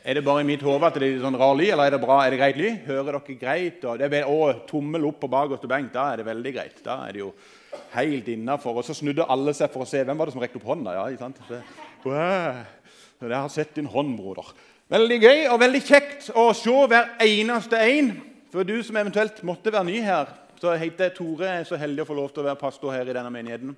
Er det bare i mitt hode at det er sånn rar lyd, eller er det bra, er det greit lyd? Hører dere greit? Og det er, å, tommel opp på bakerste benk, da er det veldig greit. Da er det jo helt innafor. Og så snudde alle seg for å se hvem var det som rekte opp hånda. ja, ikke sant? Så. Jeg har sett din hånd, broder. Veldig gøy og veldig kjekt å se hver eneste en. For du som eventuelt måtte være ny her, så heter jeg Tore. Jeg er så heldig å få lov til å være pastor her i denne menigheten.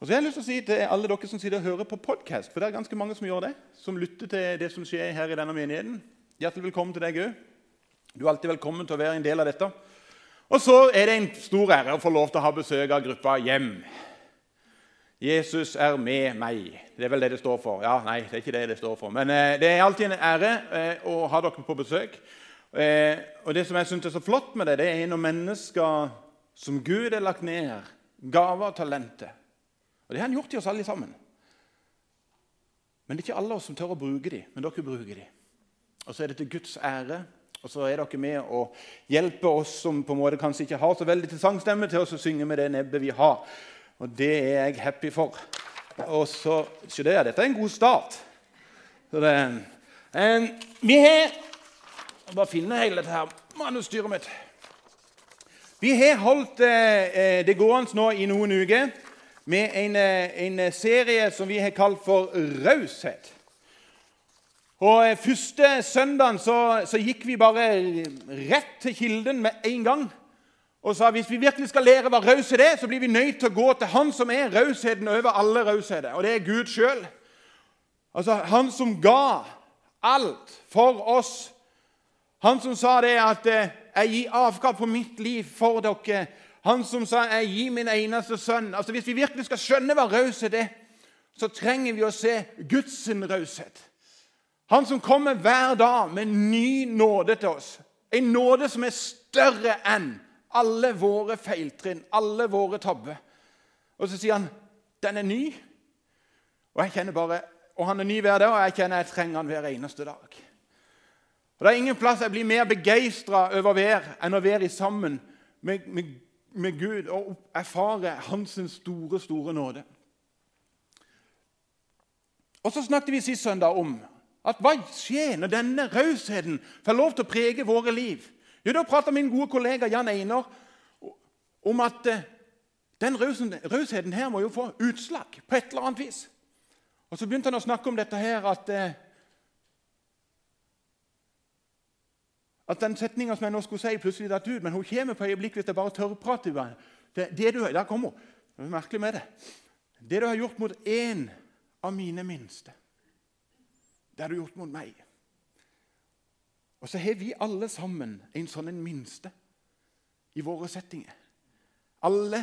Og så har jeg lyst til å si til alle dere som sitter og hører på podkast, for det er ganske mange som gjør det, som lytter til det som skjer her i denne menigheten. Hjertelig velkommen til deg òg. Du er alltid velkommen til å være en del av dette. Og så er det en stor ære å få lov til å ha besøk av gruppa Hjem. Jesus er med meg. Det er vel det det står for. Ja, Nei, det er ikke det det står for. Men eh, det er alltid en ære eh, å ha dere på besøk. Eh, og Det som jeg synes er så flott med det, det er når mennesker som Gud har lagt ned gaver og talenter og Det har han gjort i oss alle sammen. Men det er ikke alle oss som tør å bruke dem, men dere bruker dem. Og så er det til Guds ære. Og så er dere med å hjelpe oss som på en måte kanskje ikke har så veldig til sangstemme, til å synge med det nebbet vi har. Og det er jeg happy for. Og så, Se der, Dette er en god start. Så det, en, vi har Bare finne hele dette her manusstyret mitt. Vi har holdt eh, eh det gående nå i noen uker med en, eh, en, eh, serie som vi har kalt for Raushet. Og eh, Første søndagen så, så, gikk vi bare rett til kilden med en gang. Og sa hvis vi virkelig skal lære hva raushet er, så blir vi nødt til å gå til Han som er rausheten over alle rausheter, og det er Gud sjøl. Altså Han som ga alt for oss. Han som sa det at 'jeg gir avkall på mitt liv for dere'. Han som sa 'Jeg gir min eneste sønn'. Altså Hvis vi virkelig skal skjønne hva raushet er, så trenger vi å se Guds raushet. Han som kommer hver dag med ny nåde til oss. En nåde som er større enn alle våre feiltrinn, alle våre tabber. Og så sier han 'Den er ny'. Og jeg kjenner bare, og han er ny hver dag, og jeg kjenner jeg trenger han hver eneste dag. Og Det er ingen plass jeg blir mer begeistra over vær enn å være sammen med, med med Gud og erfare hans store, store nåde. Og Så snakket vi sist søndag om at hva skjer når denne rausheten får lov til å prege våre liv. Jo, Da prata min gode kollega Jan Einar om at eh, den rausheten her må jo få utslag på et eller annet vis. Og Så begynte han å snakke om dette her at at den setninga som jeg nå skulle si, plutselig datt ut. Men hun kommer på øyeblikket hvis jeg bare tør å prate. Det, det du, der kommer hun. Det er merkelig med det. Det du har gjort mot én av mine minste, det har du gjort mot meg. Og så har vi alle sammen en sånn en minste i våre settinger. Alle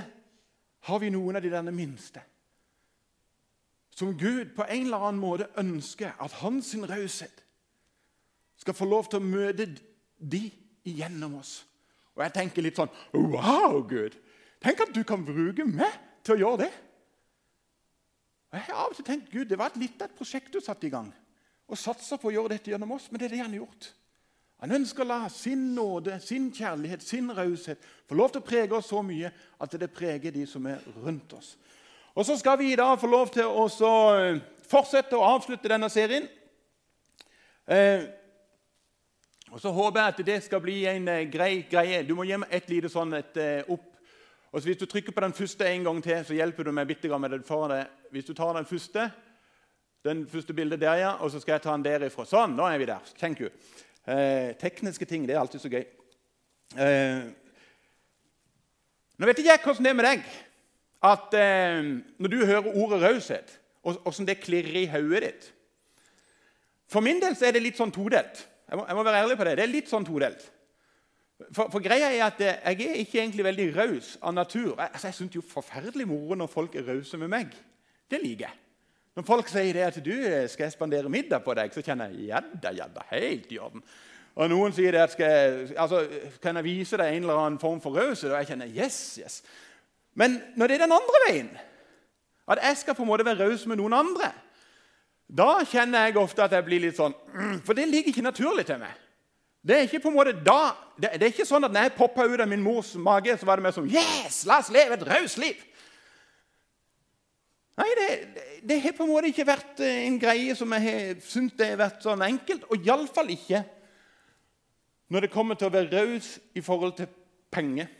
har vi noen av de denne minste. Som Gud på en eller annen måte ønsker at hans raushet skal få lov til å møte de igjennom oss. Og jeg tenker litt sånn Wow, Gud! Tenk at du kan bruke meg til å gjøre det. Og Jeg har av og til tenkt Gud, det var et lite prosjekt du satte i gang. Og satsa på å gjøre dette gjennom oss, men det er det han har gjort. Han ønsker å la sin nåde, sin kjærlighet, sin raushet få lov til å prege oss så mye at det preger de som er rundt oss. Og Så skal vi i dag få lov til å eh, fortsette å avslutte denne serien. Eh, og Så håper jeg at det skal bli en uh, grei greie. Du må gi meg et lite sånn et, uh, opp. Og så Hvis du trykker på den første en gang til, så hjelper du meg bitte med det foran deg. Hvis du tar den første, den første bildet der, ja, og så skal jeg ta den derifra. Sånn, nå er vi der. Thank you. Eh, tekniske ting det er alltid så gøy. nå vet ikke jeg hvordan det er med deg at når du hører ordet raushet, åssen det klirrer i hodet ditt For min del så er det litt sånn todelt. Jeg må, jeg må, være ærlig på det. Det er litt sånn todelt. For, for, greia er at eh, Jeg er ikke egentlig veldig raus av natur. Jeg, altså, jeg syns jo forferdelig moro når folk er rause med meg. Det liker jeg. Når folk sier det at du eh, skal jeg spandere middag på deg, så kjenner jeg jadda, jadda, ja da, helt i orden. Og noen sier det at skal, altså, kan jeg vise deg en eller annen form for raushet, og jeg kjenner yes, yes. Men når det er den andre veien, at jeg skal på en måte være raus med noen andre, da kjenner jeg ofte at jeg blir litt sånn mm, For det ligger ikke naturlig til meg. Det er ikke på en måte da, det, er ikke sånn at når jeg poppa ut av min mors mage, så var det mer sånn Yes, la oss leve et raust liv! Nei, det, det har på en måte ikke vært eh, en greie som jeg har syntes har vært sånn enkelt. Og iallfall ikke når det kommer til å være raus i forhold til penger.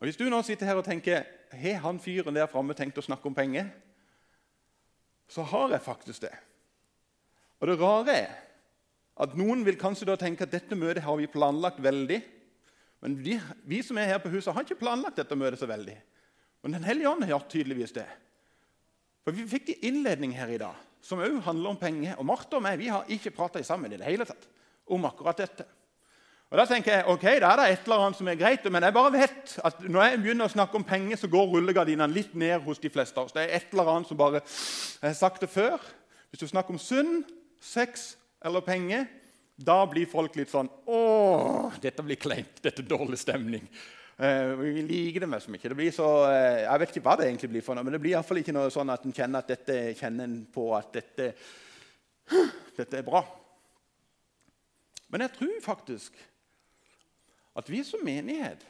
Og Hvis du nå sitter her og tenker har han fyren der framme tenkt å snakke om penger, så har jeg faktisk det. Og det rare er at noen vil kanskje da tenke at dette møtet har vi planlagt veldig. Men vi, vi som er her på huset, har ikke planlagt dette møtet så veldig. Men Den hellige ånd har tydeligvis det. For Vi fikk en innledning her i dag som òg handler om penger. Og Martha og meg vi har ikke prata sammen i det hele tatt om akkurat dette. Og Da tenker jeg ok, da er det et eller annet som er greit, men jeg bare vet at når jeg begynner å snakke om penger, så går rullegardinene litt ned hos de fleste av oss. Det er et eller annet som bare Jeg har sagt det før. Hvis du snakker om synd, sex eller penger, da blir folk litt sånn Å, dette blir kleint. Dette er dårlig stemning. Uh, vi liker det mest ikke. Det blir så, uh, jeg vet ikke hva det egentlig blir for noe, men det blir iallfall ikke noe sånn at en kjenner at dette kjenner en på at dette, dette er bra. Men jeg tror faktisk at vi som menighet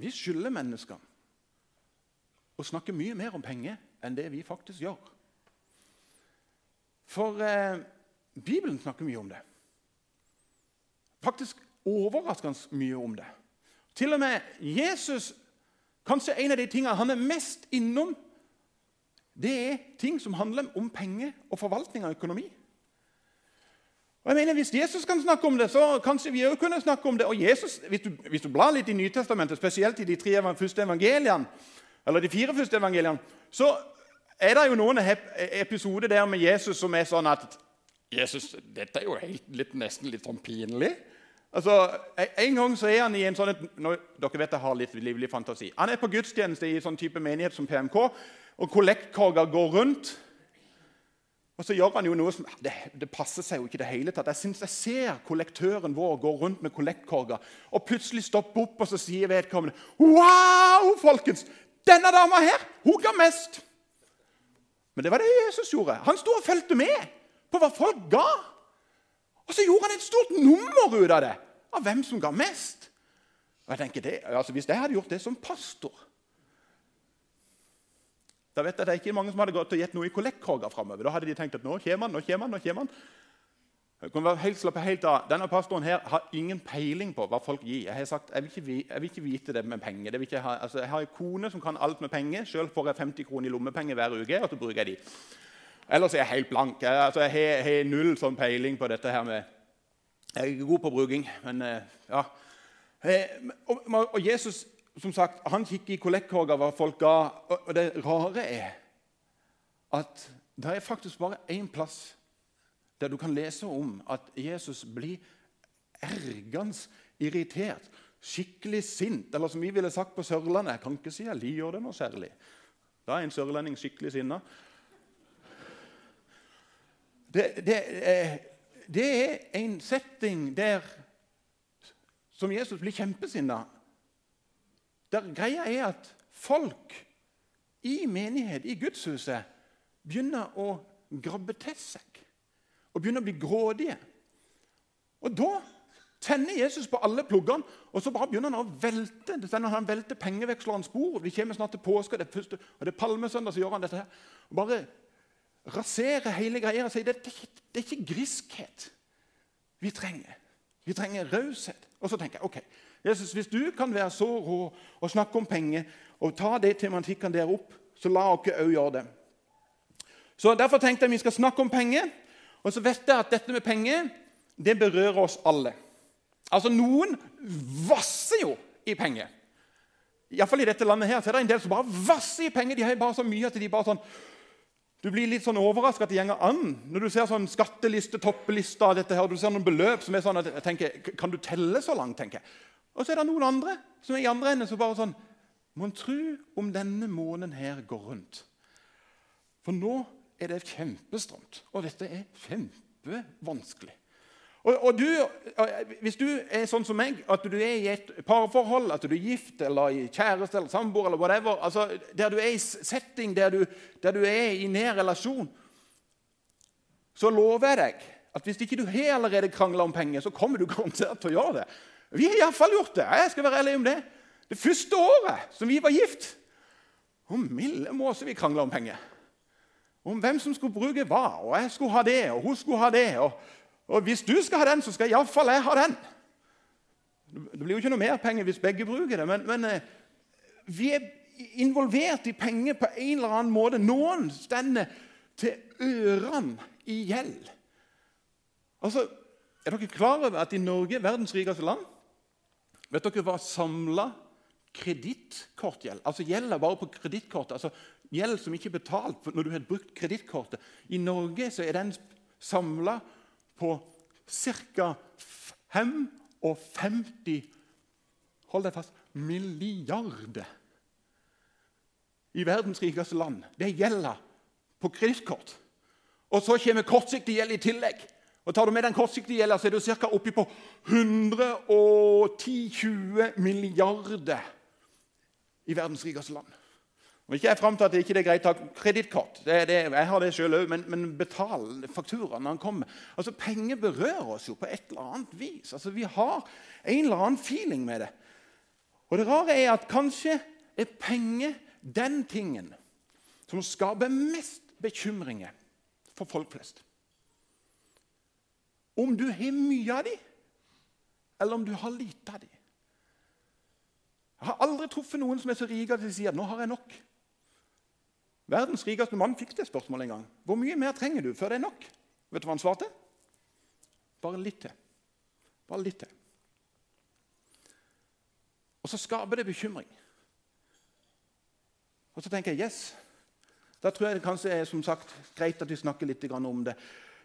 vi skylder menneskene å snakke mye mer om penger enn det vi faktisk gjør. For eh, Bibelen snakker mye om det. Faktisk overraskende mye om det. Til og med Jesus Kanskje en av de tingene han er mest innom, det er ting som handler om penger og forvaltning av økonomi. Og jeg mener, Hvis Jesus kan snakke om det, så kanskje vi òg kunne snakke om det. Og Jesus, Hvis du, hvis du blar litt i Nytestamentet, spesielt i de tre første evangeliene, eller de fire første evangeliene, så er det jo noen episoder der med Jesus som er sånn at Jesus, dette er jo helt, litt, nesten litt sånn pinlig. Altså, En gang så er han i en sånn nå, Dere vet jeg har litt livlig fantasi. Han er på gudstjeneste i sånn type menighet som PMK, og kollektkorga går rundt. Og så gjør han jo noe som Det, det passer seg jo ikke det hele tatt. Jeg synes jeg ser kollektøren vår gå rundt med kollektkorga, og plutselig stoppe opp og så sier vedkommende Wow, folkens! Denne dama her, hun ga mest! Men det var det Jesus gjorde. Han sto og fulgte med på hva folk ga. Og så gjorde han et stort nummer ut av det, av hvem som ga mest. Og jeg tenker det, altså Hvis jeg hadde gjort det som pastor Da vet jeg at det er ikke mange som hadde gått og gitt noe i kollektkorga framover. Da hadde de tenkt at nå kommer han, nå kommer han, nå kommer han. Jeg kan være helt slappe helt av. Denne pastoren her har ingen peiling på hva folk gir. Jeg har sagt, jeg vil ikke, jeg vil ikke vite det med penger. Det ha, altså, jeg har en kone som kan alt med penger. Selv får jeg 50 kroner i lommepenger hver uke, og så bruker jeg de. Ellers er jeg helt blank. Jeg, altså, jeg, jeg har, null sånn peiling på dette her med Jeg er ikke god på bruking, men eh, ja. Eh, og, og Jesus som sagt, han kikker i kollektkorga hva folk ga. Og det rare er at det er faktisk bare én plass der du kan lese om at Jesus blir ergans irritert, skikkelig sint. Eller som vi ville sagt på Sørlandet Jeg kan ikke si jeg liker det noe særlig. Da er en sørlending skikkelig sinna. Det, det, det, er en setting der som Jesus blir kjempesinna. Der greia er at folk i menighet, i gudshuset, begynner å grabbe til seg. Og begynner å bli grådige. Og da tenner Jesus på alle pluggene, og så bare begynner han å velte det stender han velter pengevekslerens bord. Vi kommer snart til påske, det er, første, og det er palmesøndag, så gjør han dette her. Og bare rasere hele greia og sier det, det, det er ikke griskhet vi trenger. Vi trenger raushet. Og så tenker jeg ok, Jesus, hvis du kan være så rå og snakke om penger og ta de tematikkene der opp, så la oss òg gjøre det. Så Derfor tenkte jeg vi skal snakke om penger. Og så vet jeg at dette med penger det berører oss alle. Altså, Noen vasser jo i penger. Iallfall i dette landet her, så er det en del som bare vasser i penger. De har bare så mye at de bare sånn du blir litt sånn overraska at det går an når du ser sånn skatteliste, toppeliste av dette her, og du ser noen beløp som er sånn at jeg tenker, Kan du telle så langt? tenker jeg. Og så er det noen andre som er i andre enden som bare sånn Mon tru om denne månen her går rundt? For nå er det kjempestramt, og dette er kjempevanskelig. Og, og du, Hvis du er sånn som meg, at du er i et parforhold, at du er gift eller i kjæreste eller samboer, eller whatever, altså der du er i setting, der du, der du er i nær relasjon, så lover jeg deg at hvis ikke du har allerede krangla om penger, så kommer du garantert til å gjøre det. Vi har iallfall gjort det. Jeg skal være ærlig om det. Det første året som vi var gift Å, milde måse, vi krangla om penger. Om hvem som skulle bruke hva. Og jeg skulle ha det, og hun skulle ha det. Og, og hvis du skal ha den, så skal iallfall jeg ha den. Det blir jo ikke noe mer penger hvis begge bruker det, men, men eh, vi er involvert i penger på en eller annen måte. Noen stender til ørene i gjeld. Altså, Er dere klar over at i Norge, verdens rikeste land, vet dere hva samla kredittkortgjeld Altså gjelder bare på kredittkortet. Altså gjeld som ikke er betalt når du har brukt kredittkortet. I Norge så er den samla på ca. 55 Hold deg fast milliarder i verdens rikeste land. Det gjelder på kredittkort. Og så kommer kortsiktig gjeld i tillegg. Og Tar du med den kortsiktige gjelda, er du ca. oppi på 110-20 milliarder i verdens rikeste land. Og ikke jeg fram til at det ikke er greit å ha kredittkort. Jeg har det sjøl òg, men, men betal fakturaen når han kommer. Altså, Penger berører oss jo på et eller annet vis. Altså, Vi har en eller annen feeling med det. Og det rare er at kanskje er penger den tingen som skaper mest bekymringer for folk flest. Om du har mye av dem, eller om du har lite av dem. Jeg har aldri truffet noen som er så rik at de sier at 'nå har jeg nok'. Verdens rikeste mann fikk det spørsmålet en gang. 'Hvor mye mer trenger du før det er nok?' Vet du hva han svarte? Bare litt til. Bare litt til. Og så skaper det bekymring. Og så tenker jeg yes. Da tror jeg det kanskje er som sagt, greit at vi snakker litt om det.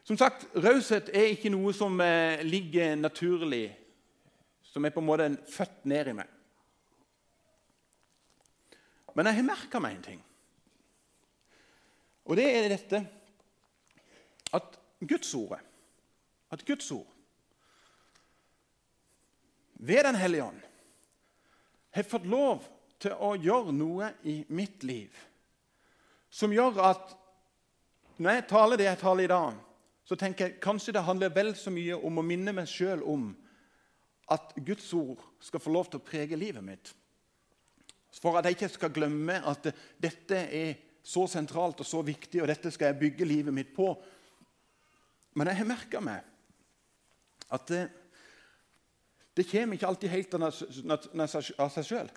Som sagt, Raushet er ikke noe som eh, ligger naturlig, som er på en måte født ned i meg. Men jeg har merka meg en ting. Og det er dette at Guds ord, at Guds ord ved Den hellige ånd har fått lov til å gjøre noe i mitt liv som gjør at når jeg taler det jeg taler i dag, så tenker jeg kanskje det handler vel så mye om å minne meg sjøl om at Guds ord skal få lov til å prege livet mitt. For at jeg ikke skal glemme at dette er så sentralt og så viktig, og dette skal jeg bygge livet mitt på. Men jeg har merka meg at det, det, kommer ikke alltid helt av seg sjøl.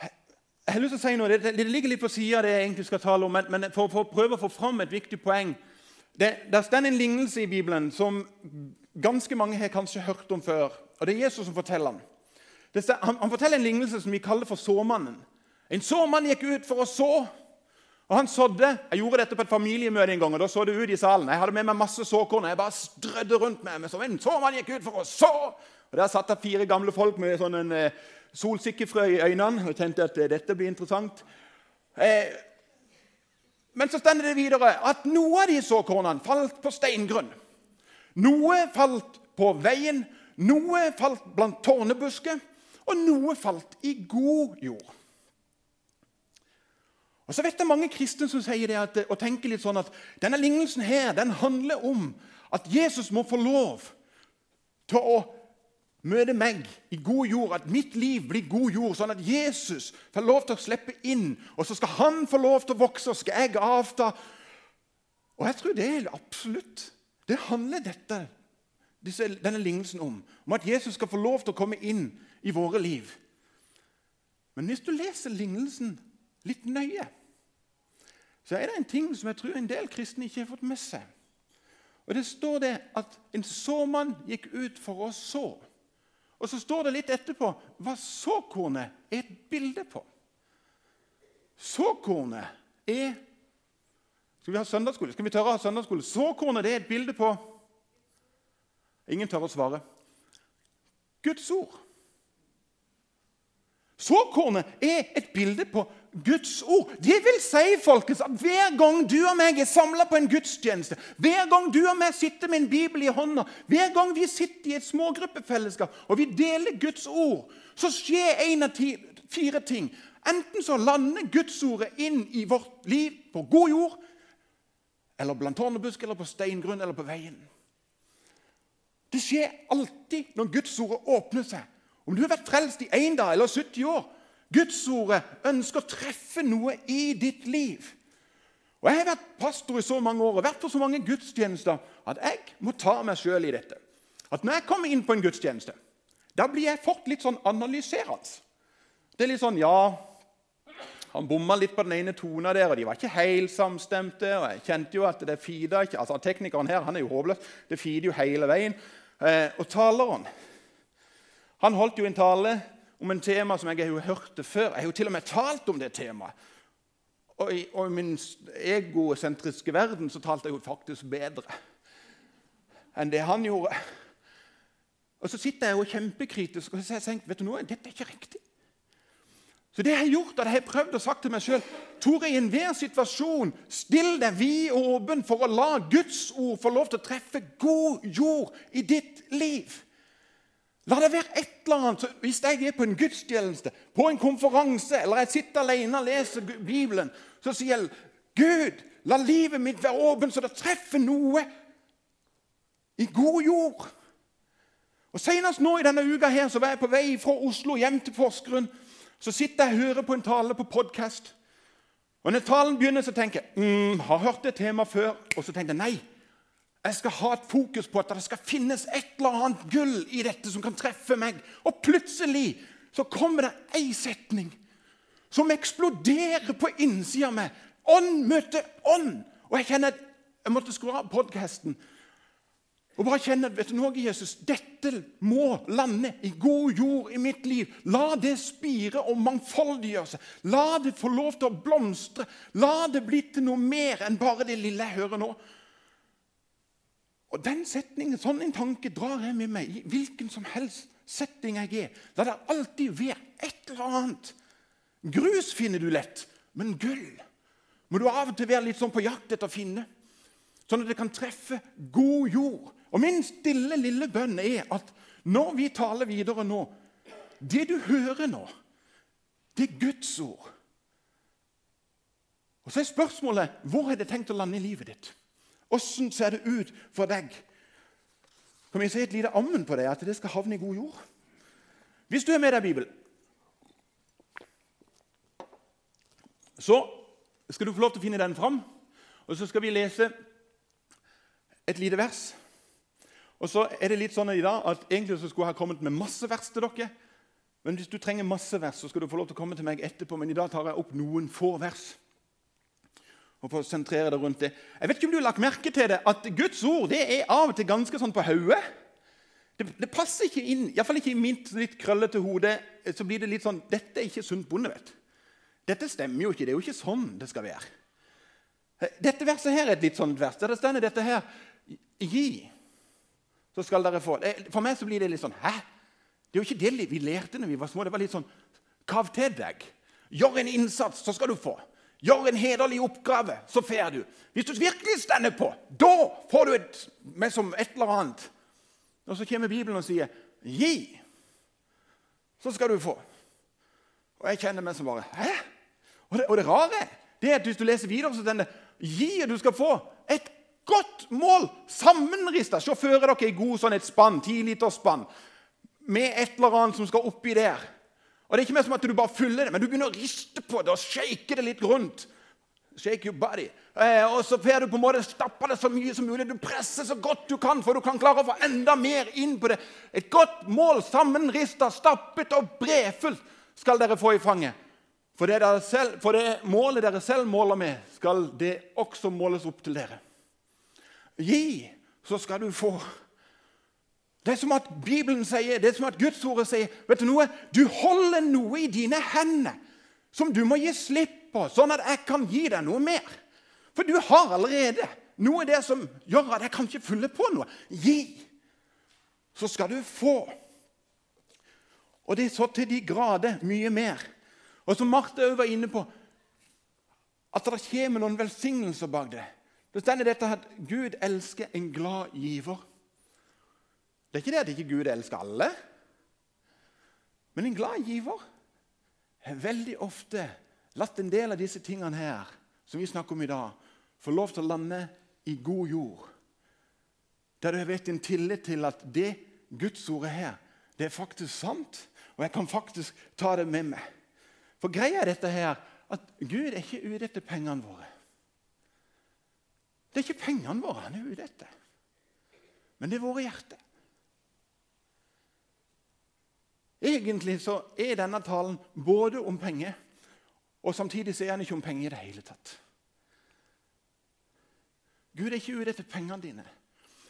Jeg har lyst til å si noe, Det, ligger litt på sida av det jeg egentlig skal tale om, men for, å prøve å få fram et viktig poeng det, det står en lignelse i Bibelen som ganske mange har kanskje hørt om før. og Det er Jesus som forteller den. Han, han, forteller en lignelse som vi kaller for såmannen. En såmann gikk ut for å så. Og han sådde. Jeg gjorde dette på et familiemøte en gang. og da så det ut i salen. Jeg hadde med meg masse såkorn. Jeg bare strødde rundt meg. Men som en såmann gikk ut for å så. Og Der satt det fire gamle folk med sånn en eh, solsikkefrø i øynene. Og tenkte at eh, dette blir interessant. Eh, men så stender det videre at noe av de såkornene falt på steingrunn. Noe falt på veien, noe falt blant tårnebusker, og noe falt i god jord. Og så vet det mange kristne som sier det at, og tenker litt sånn at denne lignelsen her, den handler om at Jesus må få lov til å møte meg i god jord, at mitt liv blir god jord, sånn at Jesus får lov til å slippe inn. Og så skal han få lov til å vokse, og skal jeg avta. Og jeg tror det er absolutt Det handler dette, denne lignelsen om. Om at Jesus skal få lov til å komme inn i våre liv. Men hvis du leser lignelsen litt nøye, så er det en ting som jeg tror en del kristne ikke har fått med seg. Og Det står det at en såmann gikk ut for å så. Og så står det litt etterpå hva såkornet er et bilde på. Såkornet er Skal vi ha søndagsskole? Skal vi tørre å ha søndagsskole? Såkornet er et bilde på Ingen tør å svare. Guds ord. Såkornet er et bilde på Guds ord. Det vil si folkens, at hver gang du og meg er samla på en gudstjeneste, hver gang du og meg sitter med en bibel i hånda, hver gang vi sitter i et smågruppefellesskap og vi deler Guds ord, så skjer en av fire ting. Enten så lander Guds ordet inn i vårt liv på god jord, eller blant tårnebusk, eller på steingrunn, eller på veien. Det skjer alltid når Guds ord åpner seg. Om du har vært frelst i én dag eller 70 år, Gudsordet ønsker å treffe noe i ditt liv. Og Jeg har vært pastor i så mange år og vært på så mange gudstjenester at jeg må ta meg sjøl i dette. At Når jeg kommer inn på en gudstjeneste, da blir jeg fort litt sånn analyserende. Det er litt sånn Ja, han bomma litt på den ene tona der, og de var ikke helt samstemte. og jeg kjente jo at det fida ikke, altså Teknikeren her han er jo håpløs. Det fider jo hele veien. Eh, og taleren han holdt jo en tale om en tema som jeg har jo hørt det før. Jeg har jo til og med talt om det temaet. Og i, og i min egosentriske verden så talte jeg jo faktisk bedre enn det han gjorde. Og Så sitter jeg jo kjempekritisk og så tenker vet du noe, dette er ikke riktig. Så det jeg har gjort, at jeg har prøvd å sagt til meg sjøl Tore, i enhver situasjon, still deg vid åpen for å la Guds ord få lov til å treffe god jord i ditt liv. La det være et eller annet. Hvis jeg er på en gudstjeneste, på en konferanse, eller jeg sitter alene og leser Bibelen, så sier jeg Gud, la livet mitt være åpent, så det treffer noe i god jord. Og Senest nå i denne uka her, så var jeg på vei fra Oslo hjem til Porsgrunn. Så sitter jeg og hører på en tale på podkast. Og når talen begynner, så tenker jeg mm, har hørt det temaet før. Og så tenker jeg nei, jeg skal ha et fokus på at det skal finnes et eller annet gull i dette som kan treffe meg. Og plutselig så kommer det ei setning som eksploderer på innsida av meg. Ånd møter ånd. Og jeg kjenner jeg måtte skru av podkasten. Og bare kjenne vet du noe, Jesus, dette må lande i god jord i mitt liv. La det spire og mangfoldiggjøre seg. La det få lov til å blomstre. La det bli til noe mer enn bare det lille jeg hører nå. Og Den setningen, sånn en tanke drar jeg med meg i hvilken som helst setting jeg er. La det alltid være et eller annet. Grus finner du lett, men gull må du av og til være litt sånn på jakt etter å finne. Sånn at det kan treffe god jord. Og Min stille, lille bønn er at når vi taler videre nå Det du hører nå, det er Guds ord. Og Så er spørsmålet hvor er det tenkt å lande i livet ditt? Åssen ser det ut for deg? Kan vi si et lite ammen på det, at det skal havne i god jord? Hvis du er med deg Bibelen, så skal du få lov til å finne den fram. Og så skal vi lese et lite vers. Og så er det litt sånn i dag at Egentlig så skulle jeg ha kommet med masse vers til dere. Men hvis du trenger masse vers, så skal du få lov til å komme til meg etterpå. Men i dag tar jeg opp noen få vers og for å sentrere det rundt det. Jeg vet ikke om du har lagt merke til det, at Guds ord det er av og til ganske sånn på hodet. Det, det, passer ikke inn, iallfall ikke i mitt litt krøllete hode. så blir det litt sånn, Dette er ikke sunt bondevett. Dette stemmer jo ikke. Det er jo ikke sånn det skal være. Dette verset her er et litt sånt vers. Der det står dette her Gi, så skal dere få. For meg så blir det litt sånn Hæ? Det er jo ikke det vi lærte når vi var små. Det var litt sånn Kav til deg. Gjør en innsats, så skal du få. Gjør en hederlig oppgave, så får du. Hvis du virkelig stender på, da får du et, som et eller annet. Og så kommer Bibelen og sier, 'Gi, så skal du få'. Og jeg kjenner meg som bare Hæ? Og det, og det rare det er at hvis du leser videre, så denne, 'Gi, og du skal få et godt mål', sammenrista. For dere i god sånn et spann, ti liter spann, med et eller annet som skal oppi der. Og Det er ikke mer som at du bare fyller det, men du begynner å riste på det og shake det litt rundt. Shake your body. Eh, og så får du på en måte stappe det så mye som mulig. Du presser så godt du kan, for du kan klare å få enda mer inn på det. Et godt mål, sammenrista, stappet og brefullt, skal dere få i fanget. For det, selv, for det målet dere selv måler med, skal det også måles opp til dere. Gi, så skal du få. Det er som at Bibelen sier, det er som at Guds ord sier vet Du noe? Du holder noe i dine hender som du må gi slipp på, sånn at jeg kan gi deg noe mer. For du har allerede noe der som gjør at jeg kan ikke fylle på noe. Gi, så skal du få. Og det er så til de grader mye mer. Og som Marte òg var inne på, at det kommer noen velsignelser bak det. Det står dette at Gud elsker en glad giver. Det er ikke det at ikke Gud elsker alle. Men en glad giver har veldig ofte latt en del av disse tingene her, som vi snakker om i dag, få lov til å lande i god jord. Der du har vært en tillit til at det Guds ordet her, det er faktisk sant, og jeg kan faktisk ta det med meg. For greia er dette her, at Gud er ikke ute etter pengene våre. Det er ikke pengene våre han er ute etter, men det er våre hjerter. Egentlig så er denne talen både om penger, og samtidig så er han ikke om penger i det hele tatt. Gud er ikke ute etter pengene dine.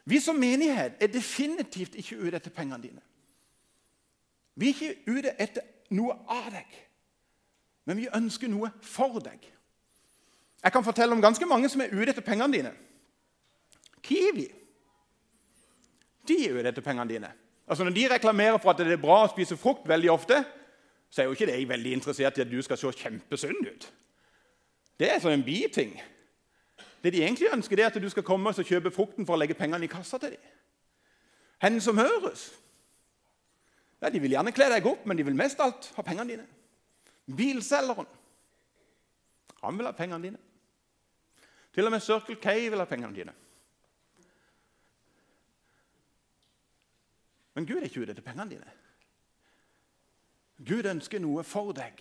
Vi som menighet er definitivt ikke ute etter pengene dine. Vi er ikke ute etter noe av deg, men vi ønsker noe for deg. Jeg kan fortelle om ganske mange som er ute etter pengene dine. Kiwi de er ute etter pengene dine. Altså Når de reklamerer for at det er bra å spise frukt veldig ofte, så er jo ikke de veldig interessert i at du skal se kjempesunn ut. Det er sånn en biting. Det de egentlig ønsker, det er at du skal komme og kjøpe frukten for å legge pengene i kassa til dem. Hen som høres. Ja, De vil gjerne kle deg opp, men de vil mest alt ha pengene dine. Bilselgeren han vil ha pengene dine. Til og med Circle K vil ha pengene dine. Men Gud er ikke ute etter pengene dine. Gud ønsker noe for deg.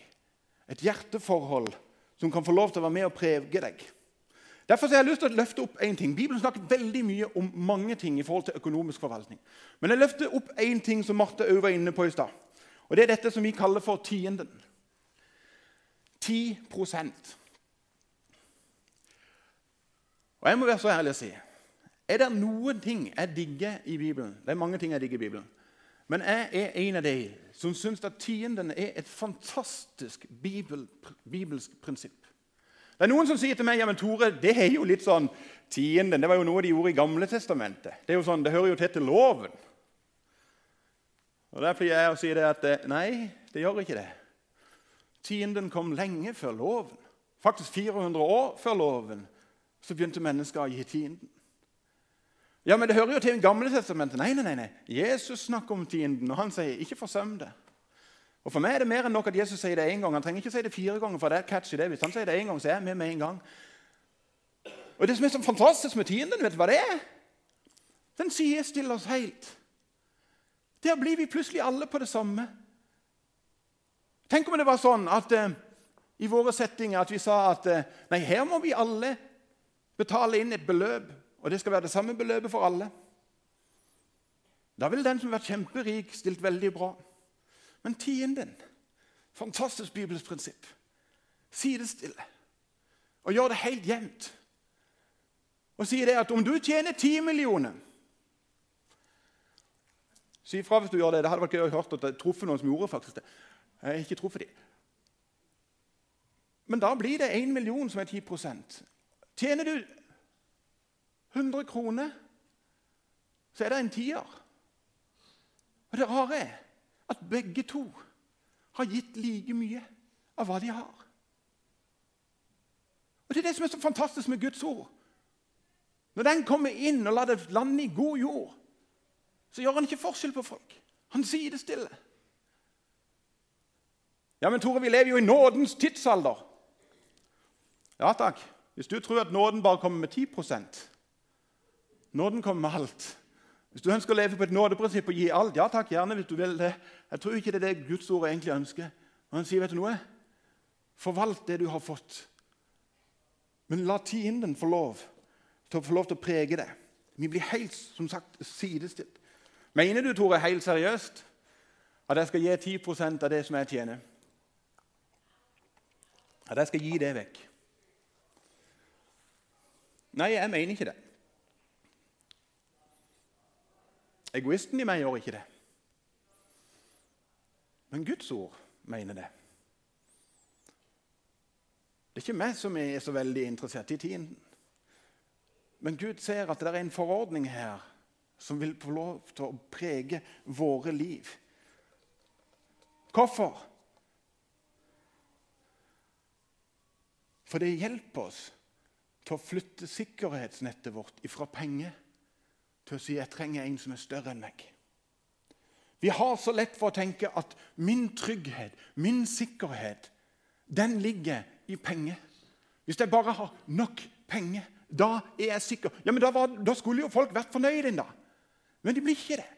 Et hjerteforhold som kan få lov til å være med og prege deg. Derfor har jeg lyst til å løfte opp en ting. Bibelen snakker veldig mye om mange ting i forhold til økonomisk forvaltning. Men jeg løfter opp én ting som Marte òg var inne på i stad. Og Det er dette som vi kaller for tienden. 10 Og Jeg må være så ærlig å si er det noen ting jeg digger i Bibelen? Det er mange ting jeg digger i Bibelen. Men jeg er en av de som syns at tienden er et fantastisk bibel, bibelsk prinsipp. Det er Noen som sier til meg ja, men Tore, det er jo litt sånn tienden, det var jo noe de gjorde i Gamle testamentet. Det er jo sånn, det hører jo til til loven. Og Derfor jeg å si det at eh, nei, det gjør ikke det. Tienden kom lenge før loven. Faktisk 400 år før loven så begynte mennesker å gi tienden. Ja, men Det hører jo til i Gamle testamentet. Nei, nei, nei. Jesus snakker om tienden, og han sier 'ikke forsøm det'. Og For meg er det mer enn nok at Jesus sier det én gang. Han trenger ikke si det fire ganger. for det er catchy det. Hvis han sier det én gang, så er jeg med med en gang. Og Det som er så fantastisk med tienden, vet du hva det er? Den sier stiller oss helt. Der blir vi plutselig alle på det samme. Tenk om det var sånn at eh, i våre settinger at vi sa at eh, nei, her må vi alle betale inn et beløp og det skal være det samme beløpet for alle. Da ville den som har vært kjemperik, stilt veldig bra. Men tienden Fantastisk bibelsk prinsipp. Sidestille. Og gjør det helt jevnt. Og sier det at om du tjener ti millioner Si ifra hvis du gjør det. Det hadde vært gøy å høre at jeg truffet noen som gjorde faktisk det. Jeg har ikke truffet dem. Men da blir det én million som er 10% Tjener du 100 kroner, så er det en tier. Og det rare er at begge to har gitt like mye av hva de har. Og Det er det som er så fantastisk med Guds ord. Når den kommer inn og lar det lande i god jord, så gjør han ikke forskjell på folk. Han sier det stille. Ja, men Tore, vi lever jo i nådens tidsalder. Ja takk. Hvis du tror at nåden bare kommer med 10 Nåden kommer med alt. Hvis du ønsker å leve på et nådeprinsipp og gi alt, ja takk, gjerne hvis du vil det. Jeg tror ikke det er det Guds ord egentlig ønsker. Men han sier, vet du noe? Forvalt det du har fått. Men la tienden få lov til å få lov til å prege det. Vi blir helt som sagt, sidestilt. Mener du, Tore, helt seriøst at jeg skal gi 10% av det som jeg tjener? At jeg skal gi det vekk? Nei, jeg mener ikke det. Egoisten i meg gjør ikke det. Men Guds ord mener det. Det er ikke meg som er så veldig interessert i tiden. Men Gud ser at det er en forordning her som vil få lov til å prege våre liv. Hvorfor? For det hjelper oss til å flytte sikkerhetsnettet vårt ifra penger til å si jeg trenger en som er større enn meg. Vi har så lett for å tenke at min trygghet, min sikkerhet, den ligger i penger. Hvis jeg bare har nok penger, da er jeg sikker. Ja, men Da, var, da skulle jo folk vært fornøyde ennå. Men de blir ikke det.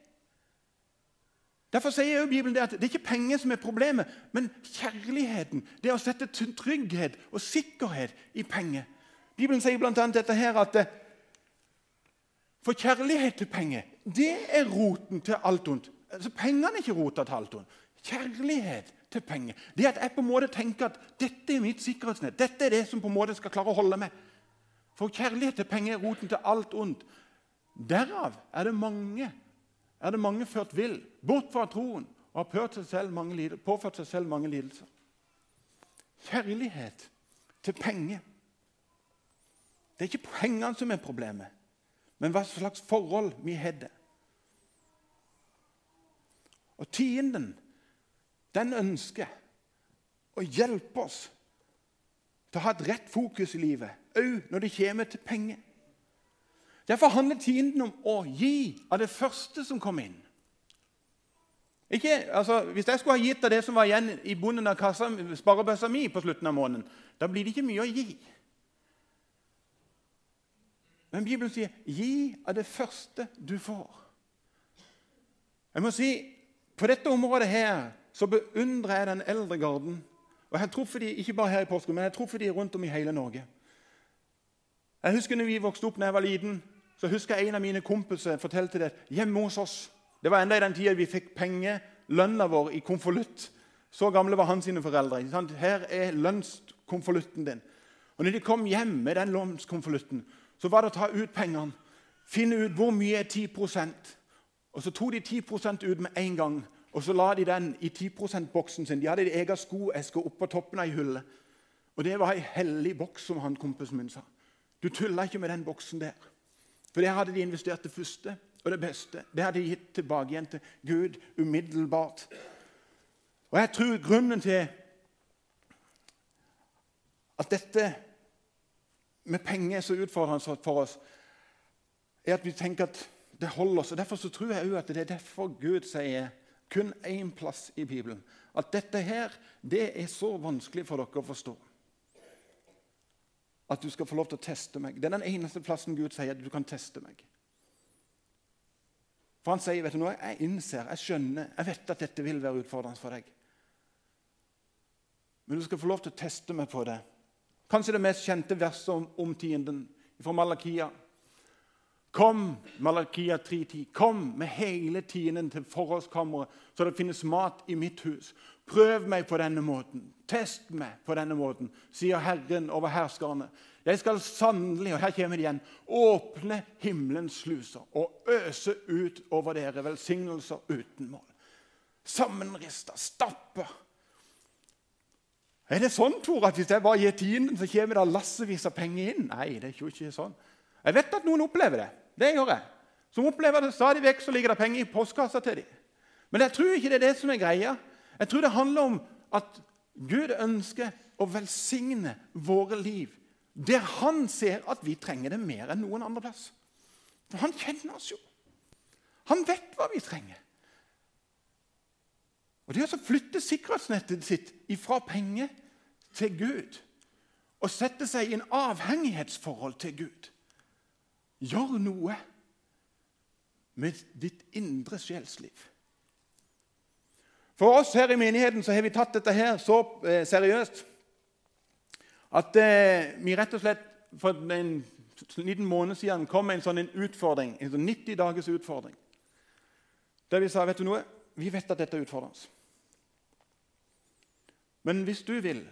Derfor sier jo Bibelen det at det er ikke penger som er problemet, men kjærligheten. Det å sette trygghet og sikkerhet i penger. Bibelen sier bl.a. dette her at eh, for kjærlighet til penger, det er roten til alt ondt. Altså, Pengene er ikke rota til alt ondt. Kjærlighet til penger. Det at jeg på en måte tenker at dette er mitt sikkerhetsnett. Dette er det som på en måte skal klare å holde meg. For kjærlighet til penger er roten til alt ondt. Derav er det mange er det mange ført vill, bort fra troen, og har seg påført seg selv mange lidelser. Kjærlighet til penger. Det er ikke pengene som er problemet, men hva slags forhold vi hadde. Og tienden, den ønsker å hjelpe oss til å ha et rett fokus i livet, òg når det kommer til penger. Derfor handler tienden om å gi av det første som kom inn. Ikke, altså, hvis jeg skulle ha gitt av det som var igjen i bunnen av kassa, sparebøssa mi på slutten av måneden, da blir det ikke mye å gi. Men Bibelen sier 'gi av det første du får'. Jeg må si, På dette området her så beundrer jeg den eldre garden. Og jeg tror for de, Ikke bare her i Porsgrunn, men jeg tror for de rundt om i hele Norge. Jeg husker når vi vokste opp da jeg var liten, så husker jeg en av mine kompiser fortalte det hjemme hos oss. Det var enda i den tida vi fikk penger, lønna vår, i konvolutt. Så gamle var hans foreldre. Her er lønnskonvolutten din. Og når de kom hjem med den lønnskonvolutten, så var det å ta ut pengene, finne ut hvor mye er 10 Og Så tok de 10% ut med en gang, og så la de den i 10 %-boksen sin. De hadde en egen skoeske oppå toppen av ei hylle. Og Det var ei hellig boks, som han kompisen min sa. Du tulla ikke med den boksen der. For det hadde de investert det første og det beste. Det hadde de gitt tilbake igjen til Gud umiddelbart. Og jeg tror grunnen til at dette med penger er så utfordrende for oss, er at vi tenker at det holder oss. Og Derfor så tror jeg at det er derfor Gud sier kun én plass i Bibelen at dette her, det er så vanskelig for dere å forstå. At du skal få lov til å teste meg. Det er den eneste plassen Gud sier at du kan teste meg. For han sier, vet du noe, jeg innser, jeg skjønner, jeg vet at dette vil være utfordrende for deg. Men du skal få lov til å teste meg på det Kanskje det mest kjente verset om, om tienden fra Malakia. Kom, Malakia 3.10, kom med hele tienden til forhåndskammeret, så det finnes mat i mitt hus. Prøv meg på denne måten. Test meg på denne måten, sier Herren over herskerne. Jeg skal sannelig, og her kommer det igjen, åpne himmelens sluser og øse ut over dere velsignelser uten mål. Sammenrista, stapper er det sånn Tor, at hvis jeg bare gir tienden, så kommer det lassevis av penger inn? Nei, det er jo ikke sånn. Jeg vet at noen opplever det. Det gjør jeg. Som opplever det stadig vekk, så ligger det penger i postkassa til dem. Men jeg tror ikke det er det som er greia. Jeg tror det handler om at Gud ønsker å velsigne våre liv der han ser at vi trenger det mer enn noen andre plass. For han kjenner oss jo. Han vet hva vi trenger. Og Det å flytte sikkerhetsnettet sitt fra penger til Gud og sette seg i en avhengighetsforhold til Gud Gjør noe med ditt indre sjelsliv. For oss her i menigheten så har vi tatt dette her så eh, seriøst at eh, vi rett og slett for en liten måned siden kom med en sånn utfordring, en sånn 90 dagers utfordring. Der vi sa vet du noe, vi vet at dette er utfordrende. Men hvis du vil,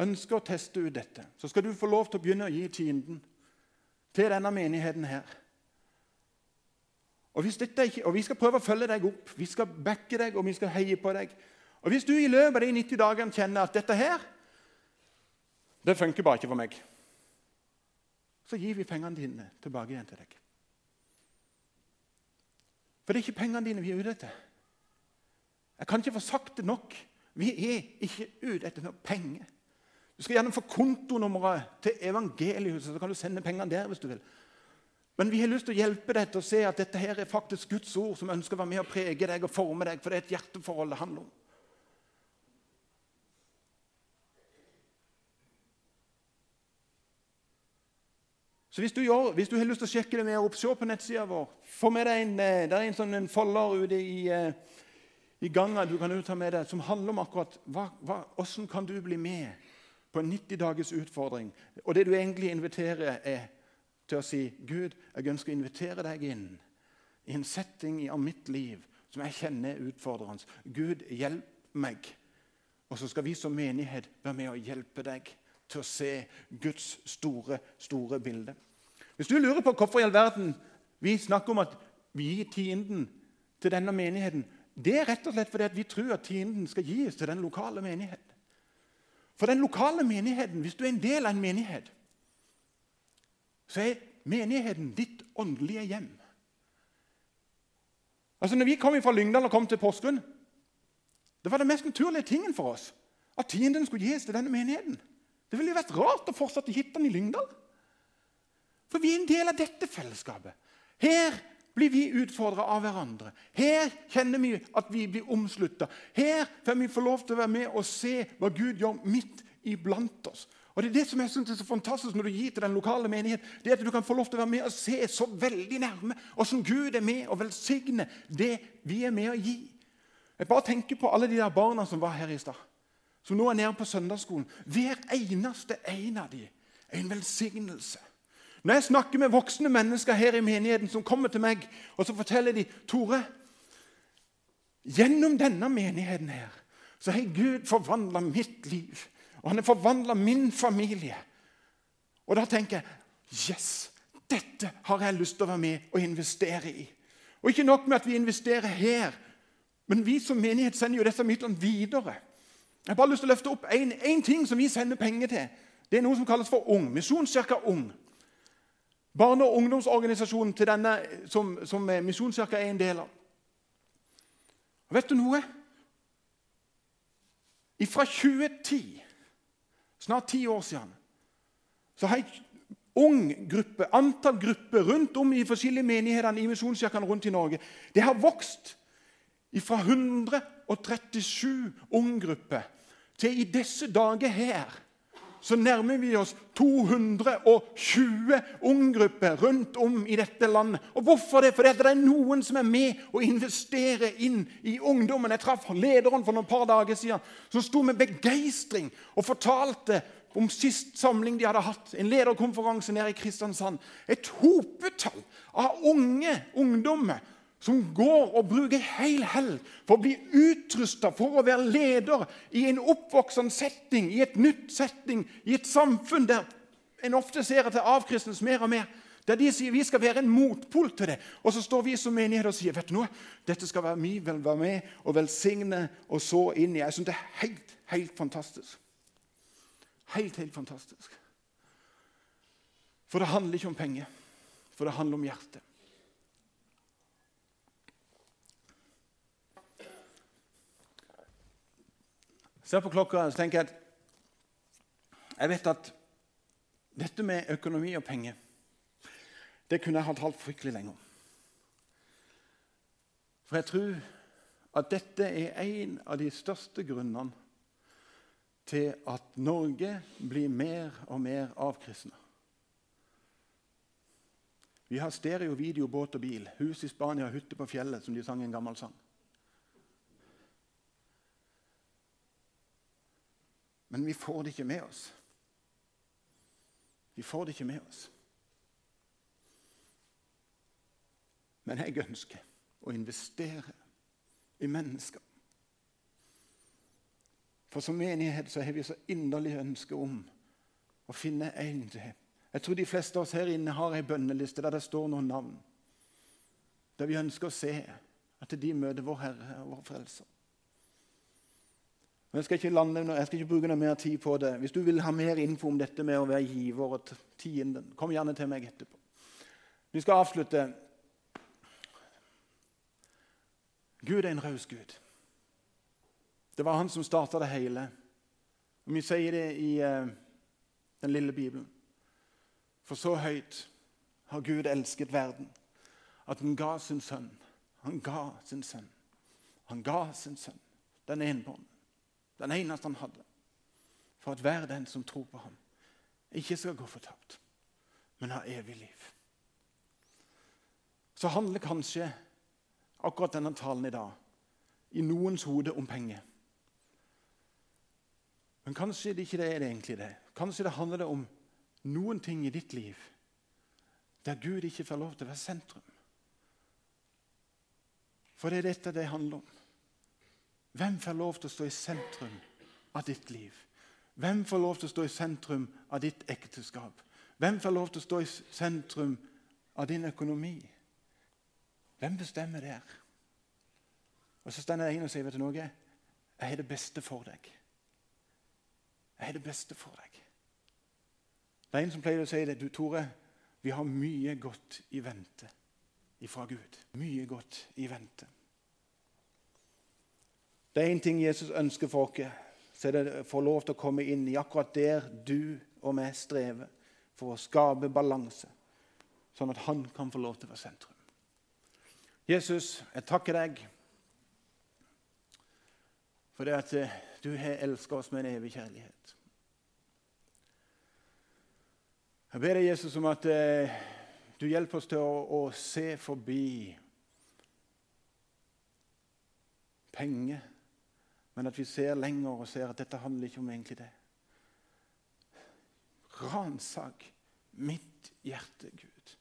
ønsker å teste ut dette, så skal du få lov til å begynne å gi tienden til denne menigheten her. Og, ikke, og, Vi skal prøve å følge deg opp, vi skal backe deg og vi skal heie på deg. Og Hvis du i løpet av de 90 dagene kjenner at dette her det funker bare ikke for meg, så gir vi pengene dine tilbake igjen til deg. For det er ikke pengene dine vi er ute etter. Jeg kan ikke få sagt det nok. Vi er ikke ute etter noe penger. Du skal gjerne få kontonummeret til evangeliet, så kan du sende pengene der hvis du vil. Men vi har lyst til å hjelpe deg til å se at dette her er faktisk Guds ord som ønsker å være med og prege deg og forme deg, for det er et hjerteforhold det handler om. Så hvis du, gjør, hvis du, har lyst til å sjekke det mer opp, se på nettsida vår. Få med deg en, eh, det er en sånn en folder ute i, eh, i ganger du kan ta med deg, som handler om akkurat hva, hva, hvordan kan du bli med på en 90 dagers utfordring. Og det du egentlig inviterer, er til å si Gud, jeg ønsker å invitere deg inn i en setting av mitt liv som jeg kjenner er utfordrende. Gud, hjelp meg. Og så skal vi som menighet være med og hjelpe deg til å se Guds store, store bilde. Hvis du lurer på hvorfor i all verden vi snakker om at vi gir tienden til denne menigheten, det er rett og slett fordi vi tror at tienden skal gis til den lokale menigheten. For den lokale menigheten, hvis du er en del av en menighet, så er menigheten ditt åndelige hjem. Altså når vi kom fra Lyngdal og kom til Porsgrunn, det var den mest naturlige tingen for oss at tienden skulle gis til denne menigheten. Det ville jo vært rart å fortsette gitt den i Lyngdal. For vi er en del av dette fellesskapet. Her blir vi utfordra av hverandre. Her kjenner vi at vi blir omslutta. Her får vi få lov til å være med og se hva Gud gjør midt iblant oss. Og Det er det som jeg synes er så fantastisk når du gir til den lokale menighet. det er At du kan få lov til å være med og se så veldig nærme hvordan Gud er med og velsigne det vi er med å gi. Jeg bare tenker på alle de der barna som var her i stad. Som nå er nede på søndagsskolen. Hver eneste en av dem er en velsignelse. Når jeg snakker med voksne mennesker her i menigheten som kommer til meg, og så forteller de Tore, gjennom denne menigheten her, så har Gud forvandla mitt liv. Og han har forvandla min familie. Og da tenker jeg Yes! Dette har jeg lyst til å være med og investere i. Og ikke nok med at vi investerer her, men vi som menighet sender jo disse midlene videre. Jeg har bare lyst til å løfte opp én ting som vi sender penger til. Det er noe som kalles for Ung. Misjonskirka Ung. Barne- og ungdomsorganisasjonen til denne som, som Misjonskirka er en del av. Og vet du noe? Fra 2010, snart ti år siden, så har jeg ung gruppe, antall grupper rundt om i forskjellige menighetene i misjonskirkene rundt i Norge. Det har vokst fra 137 unggrupper til i disse dager her så nærmer vi oss 220 unggrupper rundt om i dette landet. Og Hvorfor det? Fordi det er noen som er med og investerer inn i ungdommen. Jeg traff lederen for noen par dager siden, som sto med begeistring og fortalte om sist samling de hadde hatt, en lederkonferanse nede i Kristiansand. Et hopetall av unge ungdommer som går og bruker hel helg for å bli utrusta for å være leder i en oppvoksende setting, i et nytt setting, i et samfunn der en ofte ser at det avkristnes mer og mer. Der de sier vi skal være en motpol til det. Og så står vi som menighet og sier vet du noe, dette skal være mye vil være med og velsigne og så inn i. Jeg syns det er helt, helt fantastisk. Helt, helt fantastisk. For det handler ikke om penger, for det handler om hjertet. Ser på klokka og tenker jeg at jeg vet at dette med økonomi og penger det kunne jeg ha talt fryktelig lenge om. For jeg tror at dette er en av de største grunnene til at Norge blir mer og mer avkristna. Vi har stereo, video, båt og bil, hus i Spania, hytte på fjellet, som de sang en gammel sang. Men vi får det ikke med oss. Vi får det ikke med oss. Men jeg ønsker å investere i mennesker. For som menighet så har vi så inderlig ønske om å finne én til. Jeg tror de fleste av oss her inne har ei bønneliste der det står noen navn. Der vi ønsker å se at de møter vår Herre og vår Frelser. Jeg skal, lande, jeg skal ikke bruke noe mer tid på det. Hvis du vil ha mer info om dette med å være giver og tienden, kom gjerne til meg etterpå. Vi skal avslutte. Gud er en raus Gud. Det var han som starta det hele. Vi sier det i uh, den lille Bibelen. For så høyt har Gud elsket verden, at han ga sin sønn. Han ga sin sønn. Han ga sin sønn, den enbånd. Den eneste han hadde. For at hver den som tror på ham, ikke skal gå fortapt, men ha evig liv. Så handler kanskje akkurat denne talen i dag i noens hode om penger. Men kanskje det ikke er det egentlig det. Kanskje det handler om noen ting i ditt liv der Gud ikke får lov til å være sentrum. For det er dette det handler om. Hvem får lov til å stå i sentrum av ditt liv? Hvem får lov til å stå i sentrum av ditt ekteskap? Hvem får lov til å stå i sentrum av din økonomi? Hvem bestemmer der? Og Så står det en og sier vet du noe? Jeg har det beste for deg. Jeg har det beste for deg. Det er en som pleier å si det. Du, Tore, vi har mye godt i vente ifra Gud. Mye godt i vente. Det er én ting Jesus ønsker for oss, så er det å få lov til å komme inn i akkurat der du og vi strever, for å skape balanse, sånn at han kan få lov til å være sentrum. Jesus, jeg takker deg for det at eh, du har elsket oss med en evig kjærlighet. Jeg ber deg, Jesus, om at eh, du hjelper oss til å, å se forbi penger, men at vi ser lenger og ser at dette handler ikke om egentlig det. Ransak mitt hjerte, Gud.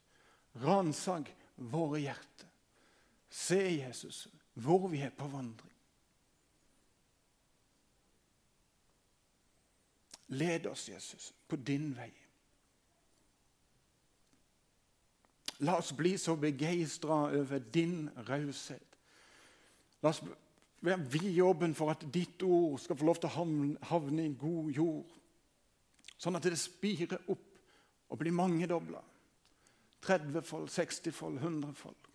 Ransak våre hjerter. Se, Jesus, hvor vi er på vandring. Led oss, Jesus, på din vei. La oss bli så begeistra over din raushet. La oss være jobben for at ditt ord skal få lov til å havne i god jord. Sånn at det spirer opp og blir mangedobla. 30-fold, 60-fold, 100-fold.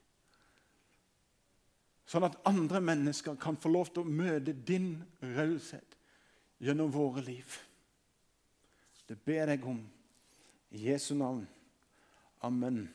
Sånn at andre mennesker kan få lov til å møte din raushet gjennom våre liv. Det ber jeg om i Jesu navn. Amen.